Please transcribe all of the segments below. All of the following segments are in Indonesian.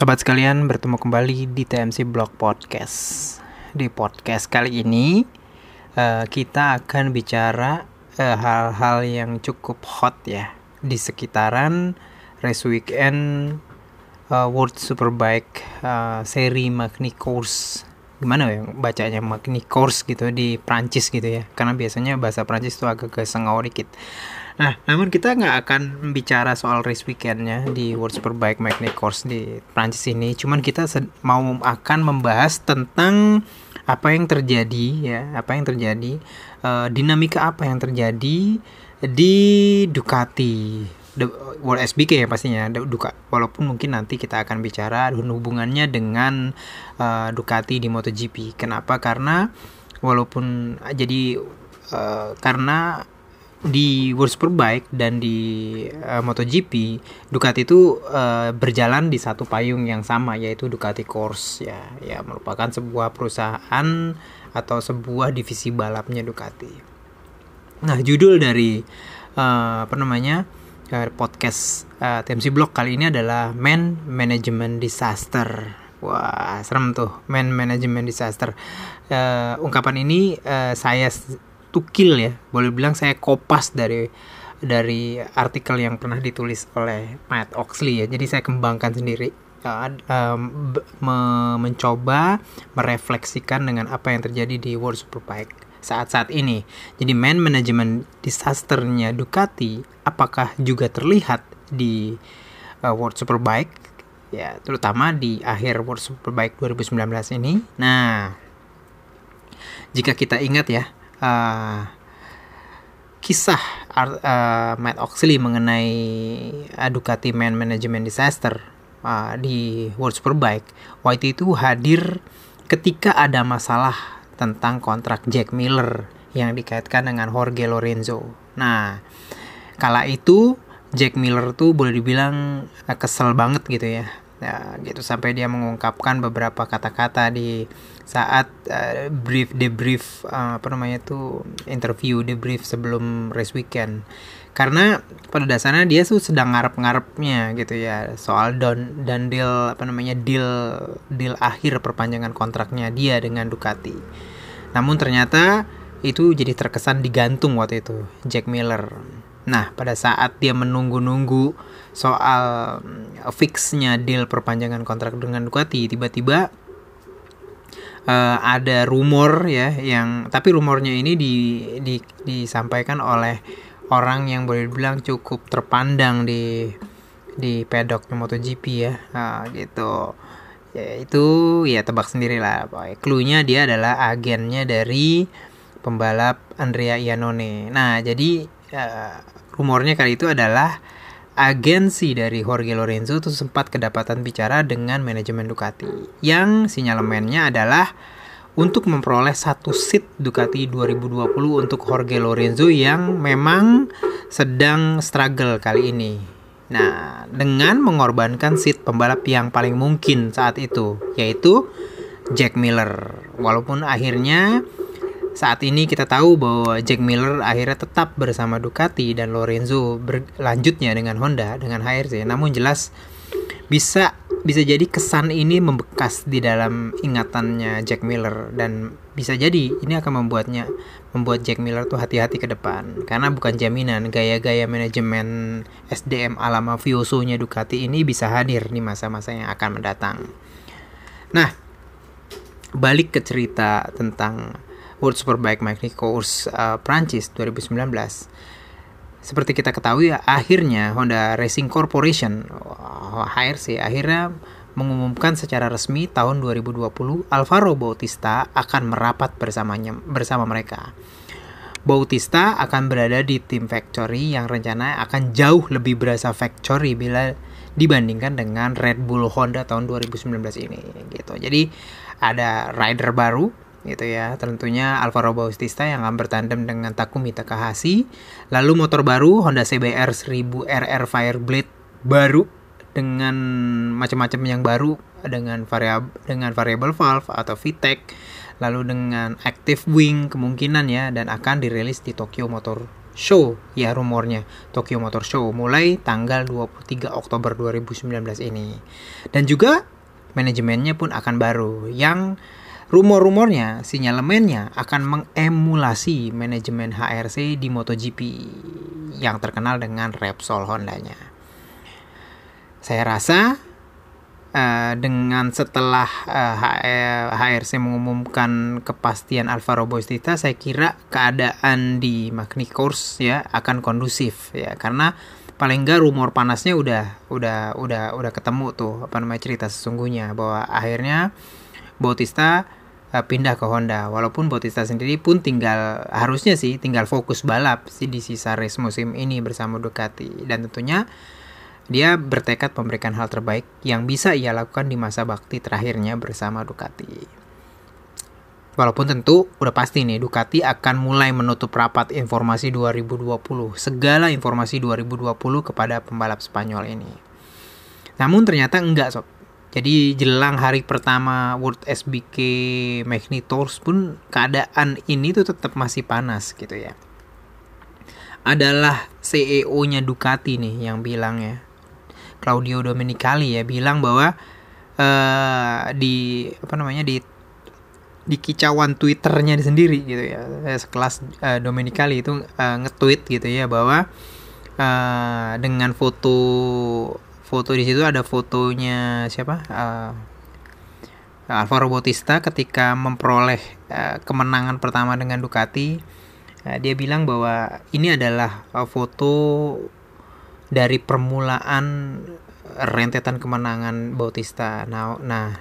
Sobat sekalian, bertemu kembali di TMC Blog Podcast. Di podcast kali ini, uh, kita akan bicara uh, hal-hal yang cukup hot ya di sekitaran race weekend uh, World Superbike seri Magny Course. Gimana ya bacanya Magny Course gitu di Prancis gitu ya? Karena biasanya bahasa Prancis itu agak kesengau dikit. Nah, namun kita nggak akan bicara soal race weekendnya di World Superbike Magny Course di Prancis ini. Cuman kita mau akan membahas tentang apa yang terjadi ya, apa yang terjadi, uh, dinamika apa yang terjadi di Ducati, World SBK ya pastinya, Duka. Walaupun mungkin nanti kita akan bicara hubungannya dengan uh, Ducati di MotoGP. Kenapa? Karena walaupun jadi uh, karena di World Superbike dan di uh, MotoGP Ducati itu uh, berjalan di satu payung yang sama yaitu Ducati Course ya ya merupakan sebuah perusahaan atau sebuah divisi balapnya Ducati. Nah judul dari uh, apa namanya uh, podcast uh, TMC Blog kali ini adalah Man Management Disaster. Wah serem tuh Man Management Disaster. Uh, ungkapan ini uh, saya tukil ya. Boleh bilang saya kopas dari dari artikel yang pernah ditulis oleh Matt Oxley ya. Jadi saya kembangkan sendiri. Uh, um, me mencoba merefleksikan dengan apa yang terjadi di World Superbike saat-saat ini. Jadi man management disasternya Ducati apakah juga terlihat di uh, World Superbike? Ya terutama di akhir World Superbike 2019 ini. Nah jika kita ingat ya uh, kisah uh, Matt Oxley mengenai uh, Ducati Man Management Disaster uh, di World Superbike, White itu hadir ketika ada masalah tentang kontrak Jack Miller yang dikaitkan dengan Jorge Lorenzo. Nah, kala itu Jack Miller tuh boleh dibilang kesel banget gitu ya ya gitu. Sampai dia mengungkapkan beberapa kata-kata di saat uh, brief debrief uh, apa namanya itu interview debrief sebelum race weekend. Karena pada dasarnya dia tuh sedang ngarep-ngarepnya gitu ya. Soal don dan deal apa namanya deal deal akhir perpanjangan kontraknya dia dengan Ducati. Namun ternyata itu jadi terkesan digantung waktu itu Jack Miller. Nah, pada saat dia menunggu-nunggu soal mm, fixnya deal perpanjangan kontrak dengan Ducati, tiba-tiba uh, ada rumor ya yang tapi rumornya ini di, di disampaikan oleh orang yang boleh bilang cukup terpandang di di pedok MotoGP ya, uh, gitu. Ya itu ya tebak sendiri lah. Clue-nya dia adalah agennya dari pembalap Andrea Iannone. Nah, jadi uh, rumornya kali itu adalah agensi dari Jorge Lorenzo itu sempat kedapatan bicara dengan manajemen Ducati yang sinyalemennya adalah untuk memperoleh satu seat Ducati 2020 untuk Jorge Lorenzo yang memang sedang struggle kali ini. Nah, dengan mengorbankan seat pembalap yang paling mungkin saat itu, yaitu Jack Miller. Walaupun akhirnya saat ini kita tahu bahwa Jack Miller akhirnya tetap bersama Ducati dan Lorenzo berlanjutnya dengan Honda dengan HRC. Namun jelas bisa bisa jadi kesan ini membekas di dalam ingatannya Jack Miller dan bisa jadi ini akan membuatnya membuat Jack Miller tuh hati-hati ke depan karena bukan jaminan gaya-gaya manajemen SDM ala mafioso-nya Ducati ini bisa hadir di masa-masa yang akan mendatang. Nah, balik ke cerita tentang World Superbike Magny Course uh, Prancis 2019. Seperti kita ketahui, akhirnya Honda Racing Corporation HRC akhirnya mengumumkan secara resmi tahun 2020 Alvaro Bautista akan merapat bersamanya bersama mereka. Bautista akan berada di tim factory yang rencana akan jauh lebih berasa factory bila dibandingkan dengan Red Bull Honda tahun 2019 ini gitu. Jadi ada rider baru gitu ya. Tentunya Alvaro Bautista yang akan bertandem dengan Takumi Takahashi. Lalu motor baru Honda CBR 1000 RR Fireblade baru dengan macam-macam yang baru dengan variab dengan variable valve atau VTEC lalu dengan active wing kemungkinan ya dan akan dirilis di Tokyo Motor Show ya rumornya. Tokyo Motor Show mulai tanggal 23 Oktober 2019 ini. Dan juga manajemennya pun akan baru yang rumor-rumornya sinyalemennya akan mengemulasi manajemen HRC di MotoGP yang terkenal dengan Repsol Hondanya. Saya rasa uh, dengan setelah uh, eh, HRC mengumumkan kepastian Alvaro Bautista, saya kira keadaan di Magny Course ya akan kondusif ya karena paling enggak rumor panasnya udah udah udah udah ketemu tuh apa namanya cerita sesungguhnya bahwa akhirnya Bautista uh, pindah ke Honda walaupun Bautista sendiri pun tinggal harusnya sih tinggal fokus balap sih di sisa race musim ini bersama Ducati dan tentunya dia bertekad memberikan hal terbaik yang bisa ia lakukan di masa bakti terakhirnya bersama Ducati. Walaupun tentu udah pasti nih Ducati akan mulai menutup rapat informasi 2020, segala informasi 2020 kepada pembalap Spanyol ini. Namun ternyata enggak sob. Jadi jelang hari pertama World SBK Tours pun keadaan ini tuh tetap masih panas gitu ya. Adalah CEO-nya Ducati nih yang bilang ya Claudio Domenicali ya bilang bahwa uh, di apa namanya di di kicauan twitternya sendiri gitu ya eh, sekelas uh, Domenicali itu uh, nge-tweet gitu ya bahwa uh, dengan foto foto di situ ada fotonya siapa uh, Alvaro Bautista ketika memperoleh uh, kemenangan pertama dengan Ducati uh, dia bilang bahwa ini adalah uh, foto dari permulaan rentetan kemenangan Bautista. Nah, nah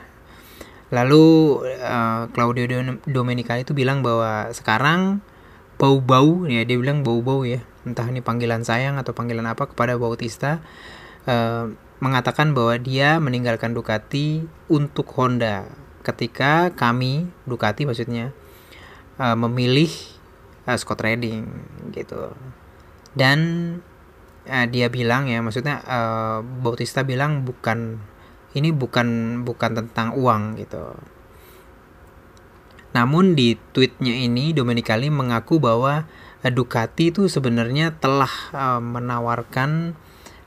lalu uh, Claudio Domenicali itu bilang bahwa sekarang bau-bau ya dia bilang bau-bau ya entah ini panggilan sayang atau panggilan apa kepada Bautista uh, mengatakan bahwa dia meninggalkan Ducati untuk Honda ketika kami Ducati maksudnya uh, memilih uh, Scott Redding gitu dan uh, dia bilang ya maksudnya uh, Bautista bilang bukan ini bukan bukan tentang uang gitu. Namun di tweetnya ini Domenicali mengaku bahwa Ducati itu sebenarnya telah uh, menawarkan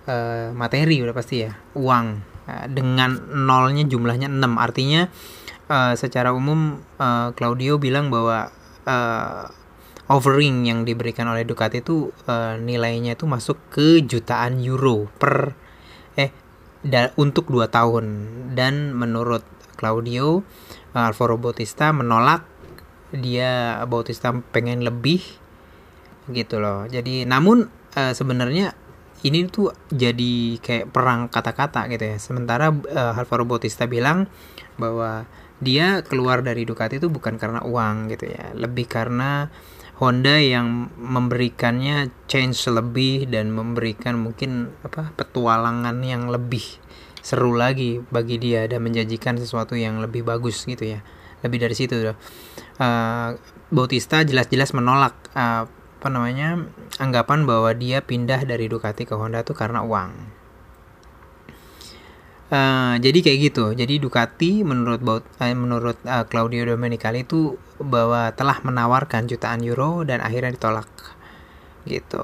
uh, materi udah pasti ya. Uang. Uh, dengan nolnya jumlahnya 6 artinya uh, secara umum uh, Claudio bilang bahwa uh, offering yang diberikan oleh Ducati itu uh, nilainya itu masuk ke jutaan euro per eh da, untuk dua tahun. Dan menurut Claudio uh, Alvaro Bautista menolak. Dia Bautista pengen lebih gitu loh. Jadi namun uh, sebenarnya ini tuh jadi kayak perang kata-kata gitu ya. Sementara uh, Alvaro Bautista bilang bahwa dia keluar dari Ducati itu bukan karena uang gitu ya. Lebih karena Honda yang memberikannya change lebih dan memberikan mungkin apa petualangan yang lebih seru lagi bagi dia dan menjanjikan sesuatu yang lebih bagus gitu ya. Lebih dari situ uh, Bautista jelas-jelas menolak uh, apa namanya anggapan bahwa dia pindah dari Ducati ke Honda tuh karena uang Uh, jadi kayak gitu. Jadi Ducati menurut uh, menurut uh, Claudio Domenicali itu bahwa telah menawarkan jutaan euro dan akhirnya ditolak. Gitu.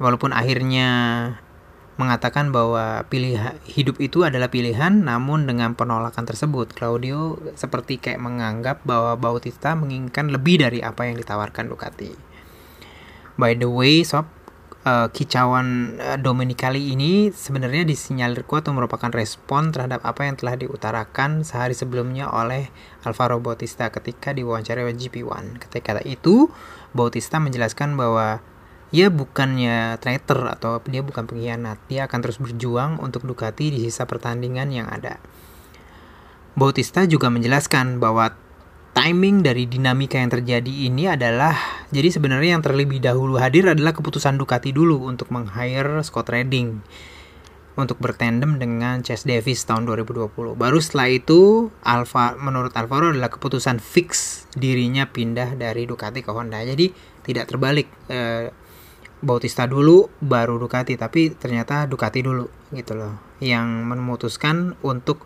Walaupun akhirnya mengatakan bahwa pilihan hidup itu adalah pilihan, namun dengan penolakan tersebut Claudio seperti kayak menganggap bahwa Bautista menginginkan lebih dari apa yang ditawarkan Ducati. By the way, sob, uh, kicauan uh, Domenicali ini sebenarnya disinyalir kuat merupakan respon terhadap apa yang telah diutarakan sehari sebelumnya oleh Alvaro Bautista ketika diwawancara GP1. Ketika itu, Bautista menjelaskan bahwa ia bukannya traitor atau dia bukan pengkhianat. Dia akan terus berjuang untuk Ducati di sisa pertandingan yang ada. Bautista juga menjelaskan bahwa timing dari dinamika yang terjadi ini adalah jadi sebenarnya yang terlebih dahulu hadir adalah keputusan Ducati dulu untuk meng-hire Scott Redding untuk bertandem dengan Chase Davis tahun 2020. Baru setelah itu Alfa menurut Alvaro adalah keputusan fix dirinya pindah dari Ducati ke Honda. Jadi tidak terbalik eh, Bautista dulu baru Ducati tapi ternyata Ducati dulu gitu loh yang memutuskan untuk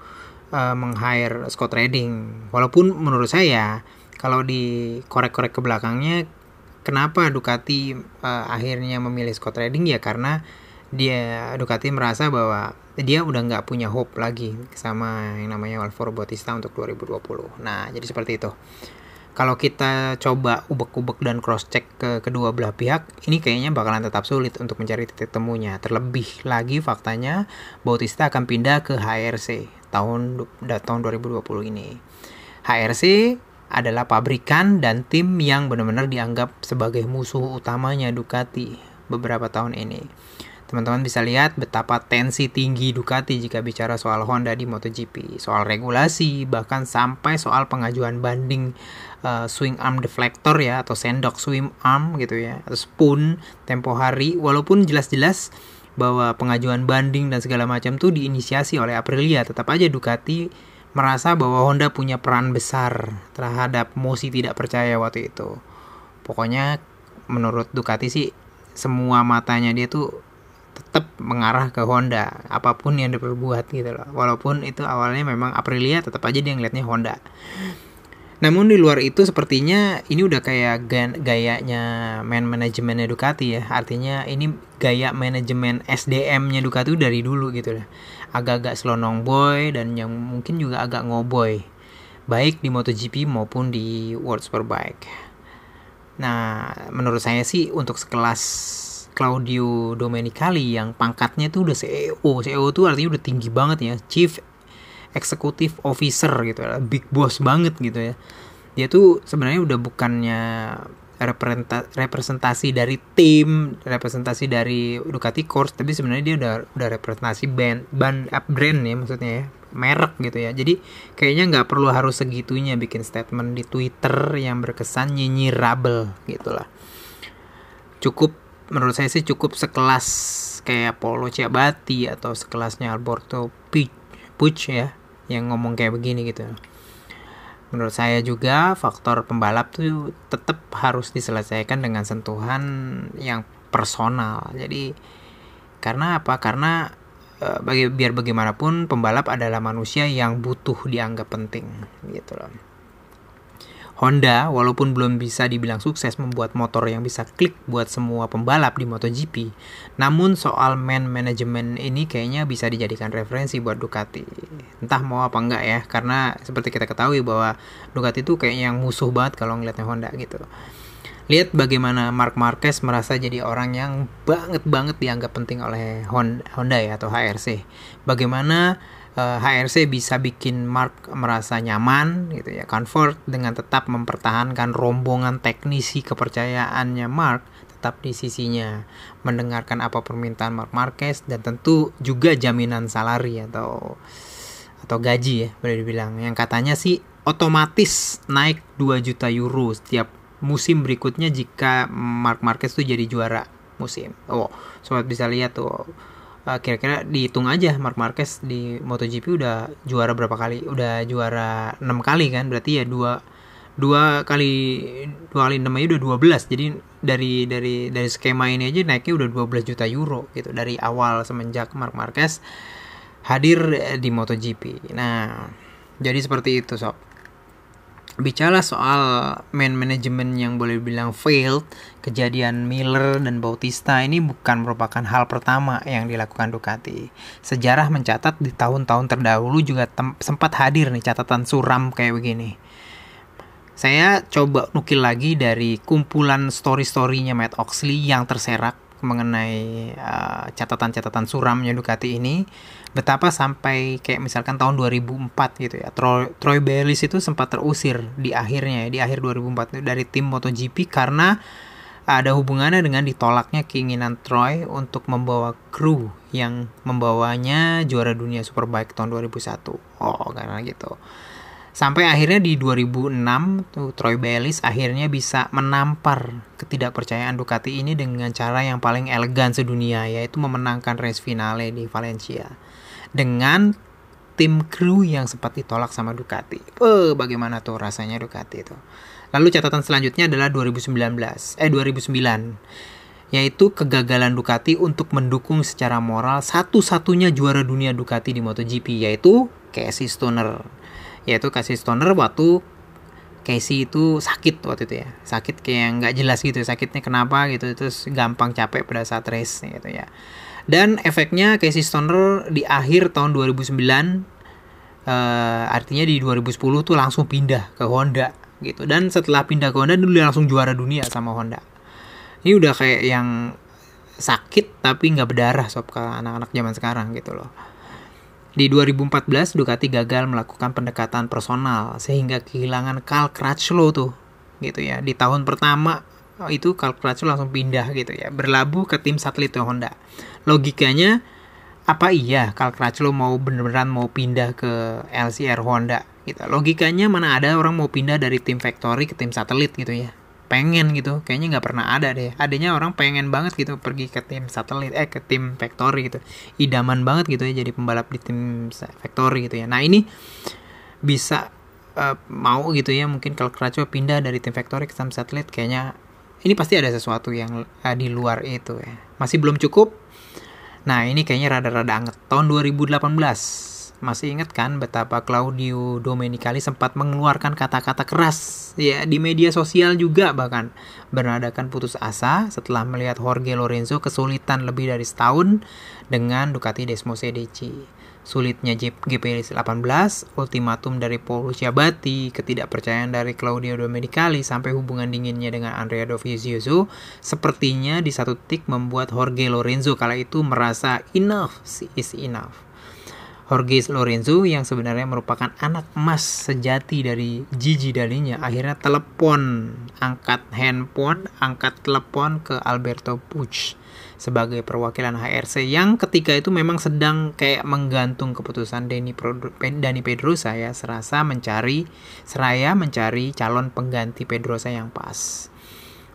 uh, meng-hire Scott Redding. Walaupun menurut saya kalau di korek-korek ke belakangnya kenapa Ducati uh, akhirnya memilih Scott Redding ya karena dia Ducati merasa bahwa dia udah nggak punya hope lagi sama yang namanya Alvaro Bautista untuk 2020. Nah, jadi seperti itu. Kalau kita coba ubek-ubek dan cross check ke kedua belah pihak, ini kayaknya bakalan tetap sulit untuk mencari titik temunya. Terlebih lagi faktanya Bautista akan pindah ke HRC tahun tahun 2020 ini. HRC adalah pabrikan dan tim yang benar-benar dianggap sebagai musuh utamanya Ducati beberapa tahun ini. Teman-teman bisa lihat betapa tensi tinggi Ducati jika bicara soal Honda di MotoGP, soal regulasi, bahkan sampai soal pengajuan banding uh, swing arm deflector ya atau sendok swing arm gitu ya, atau spoon tempo hari walaupun jelas-jelas bahwa pengajuan banding dan segala macam tuh diinisiasi oleh Aprilia, tetap aja Ducati merasa bahwa Honda punya peran besar terhadap Mosi tidak percaya waktu itu. Pokoknya menurut Ducati sih semua matanya dia tuh tetap mengarah ke Honda apa pun yang diperbuat gitu loh. Walaupun itu awalnya memang Aprilia tetap aja dia ngeliatnya Honda. Namun di luar itu sepertinya ini udah kayak gayanya man manajemennya Ducati ya. Artinya ini gaya manajemen SDM-nya Ducati dari dulu gitu lah agak-agak selonong boy dan yang mungkin juga agak ngoboy. Baik di MotoGP maupun di World Superbike. Nah menurut saya sih untuk sekelas Claudio Domenicali yang pangkatnya tuh udah CEO. CEO tuh artinya udah tinggi banget ya, Chief Executive Officer gitu ya, big boss banget gitu ya. Dia tuh sebenarnya udah bukannya representasi dari tim, representasi dari Ducati Course, tapi sebenarnya dia udah udah representasi band, band up brand ya maksudnya ya, merek gitu ya. Jadi kayaknya nggak perlu harus segitunya bikin statement di Twitter yang berkesan nyinyirable gitu lah. Cukup menurut saya sih cukup sekelas kayak Polo Ciabatti atau sekelasnya Alberto Puig ya yang ngomong kayak begini gitu. Menurut saya juga faktor pembalap tuh tetap harus diselesaikan dengan sentuhan yang personal. Jadi karena apa? Karena e, bagi biar bagaimanapun pembalap adalah manusia yang butuh dianggap penting gitu loh. Honda, walaupun belum bisa dibilang sukses membuat motor yang bisa klik buat semua pembalap di MotoGP, namun soal man management ini kayaknya bisa dijadikan referensi buat Ducati. Entah mau apa enggak ya, karena seperti kita ketahui bahwa Ducati itu kayaknya yang musuh banget kalau ngeliatnya Honda gitu. Lihat bagaimana Mark Marquez merasa jadi orang yang banget banget dianggap penting oleh Honda ya atau HRC. Bagaimana HRC eh, bisa bikin Mark merasa nyaman gitu ya, comfort dengan tetap mempertahankan rombongan teknisi kepercayaannya Mark tetap di sisinya, mendengarkan apa permintaan Mark Marquez dan tentu juga jaminan salari atau atau gaji ya boleh dibilang. Yang katanya sih otomatis naik 2 juta euro setiap musim berikutnya jika Mark Marquez tuh jadi juara musim. Oh, sobat bisa lihat tuh uh, kira-kira dihitung aja Mark Marquez di MotoGP udah juara berapa kali? Udah juara 6 kali kan? Berarti ya dua dua kali dua kali enam aja udah 12 jadi dari dari dari skema ini aja naiknya udah 12 juta euro gitu dari awal semenjak Mark Marquez hadir di MotoGP nah jadi seperti itu sob bicara soal man management yang boleh bilang failed, kejadian Miller dan Bautista ini bukan merupakan hal pertama yang dilakukan Ducati. Sejarah mencatat di tahun-tahun terdahulu juga sempat hadir nih catatan suram kayak begini. Saya coba nukil lagi dari kumpulan story-storynya Matt Oxley yang terserak mengenai uh, catatan-catatan suramnya Ducati ini betapa sampai kayak misalkan tahun 2004 gitu ya Troy, Troy Bayliss itu sempat terusir di akhirnya ya, di akhir 2004 dari tim MotoGP karena ada hubungannya dengan ditolaknya keinginan Troy untuk membawa kru yang membawanya juara dunia Superbike tahun 2001 oh karena gitu Sampai akhirnya di 2006 tuh Troy Bayliss akhirnya bisa menampar ketidakpercayaan Ducati ini dengan cara yang paling elegan sedunia yaitu memenangkan race finale di Valencia dengan tim kru yang sempat ditolak sama Ducati. Eh, bagaimana tuh rasanya Ducati itu? Lalu catatan selanjutnya adalah 2019, eh 2009 yaitu kegagalan Ducati untuk mendukung secara moral satu-satunya juara dunia Ducati di MotoGP yaitu Casey Stoner yaitu kasih Stoner waktu Casey itu sakit waktu itu ya. Sakit kayak nggak jelas gitu sakitnya kenapa gitu terus gampang capek pada saat race gitu ya. Dan efeknya Casey Stoner di akhir tahun 2009 uh, artinya di 2010 tuh langsung pindah ke Honda gitu. Dan setelah pindah ke Honda dulu langsung juara dunia sama Honda. Ini udah kayak yang sakit tapi nggak berdarah sob ke anak-anak zaman sekarang gitu loh di 2014 Ducati gagal melakukan pendekatan personal sehingga kehilangan Carl Crutchlow tuh gitu ya di tahun pertama itu Carl Crutchlow langsung pindah gitu ya berlabuh ke tim satelit Honda logikanya apa iya Carl Crutchlow mau beneran mau pindah ke LCR Honda gitu. Logikanya mana ada orang mau pindah dari tim factory ke tim satelit gitu ya. Pengen gitu, kayaknya nggak pernah ada deh. Adanya orang pengen banget gitu pergi ke tim satelit, eh ke tim factory gitu. Idaman banget gitu ya jadi pembalap di tim factory gitu ya. Nah ini bisa uh, mau gitu ya mungkin kalau Crutchlow pindah dari tim factory ke tim satelit kayaknya ini pasti ada sesuatu yang uh, di luar itu ya. Masih belum cukup Nah, ini kayaknya rada-rada anget. Tahun 2018, masih ingat kan betapa Claudio Domenicali sempat mengeluarkan kata-kata keras ya di media sosial juga bahkan bernadakan putus asa setelah melihat Jorge Lorenzo kesulitan lebih dari setahun dengan Ducati Desmo CDC sulitnya GP18, ultimatum dari Paul Ciabatti, ketidakpercayaan dari Claudio Domenicali sampai hubungan dinginnya dengan Andrea Dovizioso, sepertinya di satu titik membuat Jorge Lorenzo kala itu merasa enough is enough. Jorge Lorenzo yang sebenarnya merupakan anak emas sejati dari Gigi Dalinya akhirnya telepon, angkat handphone, angkat telepon ke Alberto Puig sebagai perwakilan HRC yang ketika itu memang sedang kayak menggantung keputusan Dani, Dani Pedrosa ya serasa mencari seraya mencari calon pengganti Pedrosa yang pas.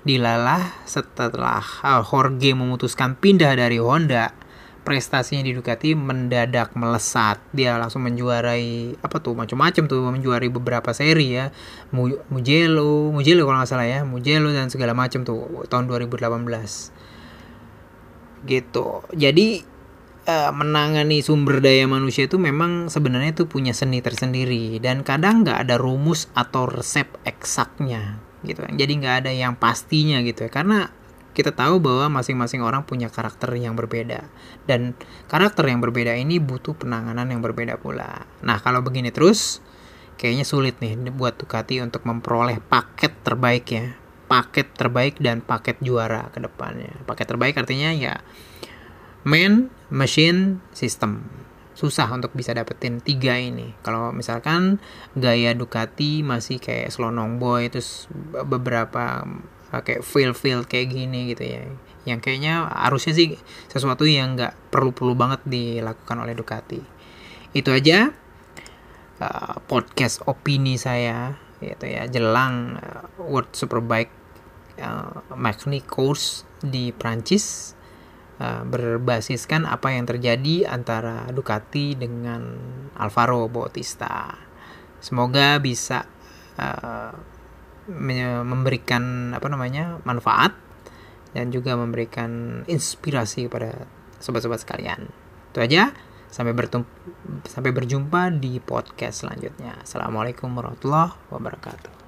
Dilalah setelah Jorge memutuskan pindah dari Honda, prestasinya di Ducati mendadak melesat. Dia langsung menjuarai apa tuh macam-macam tuh menjuarai beberapa seri ya. Mugello, Mugello kalau nggak salah ya, Mugello dan segala macam tuh tahun 2018 gitu. Jadi uh, menangani sumber daya manusia itu memang sebenarnya itu punya seni tersendiri. Dan kadang nggak ada rumus atau resep eksaknya gitu jadi nggak ada yang pastinya gitu ya. Karena kita tahu bahwa masing-masing orang punya karakter yang berbeda dan karakter yang berbeda ini butuh penanganan yang berbeda pula nah kalau begini terus kayaknya sulit nih buat Ducati untuk memperoleh paket terbaik ya paket terbaik dan paket juara ke depannya. Paket terbaik artinya ya main, machine, system. Susah untuk bisa dapetin tiga ini. Kalau misalkan gaya Ducati masih kayak Slonong Boy, terus beberapa kayak feel feel kayak gini gitu ya. Yang kayaknya harusnya sih sesuatu yang nggak perlu-perlu banget dilakukan oleh Ducati. Itu aja uh, podcast opini saya gitu ya jelang uh, World Superbike uh, Magni Course di Prancis uh, berbasiskan apa yang terjadi antara Ducati dengan Alvaro Bautista. Semoga bisa uh, memberikan apa namanya manfaat dan juga memberikan inspirasi kepada sobat-sobat sekalian. Itu aja. Sampai bertemu sampai berjumpa di podcast selanjutnya. Assalamualaikum warahmatullahi wabarakatuh.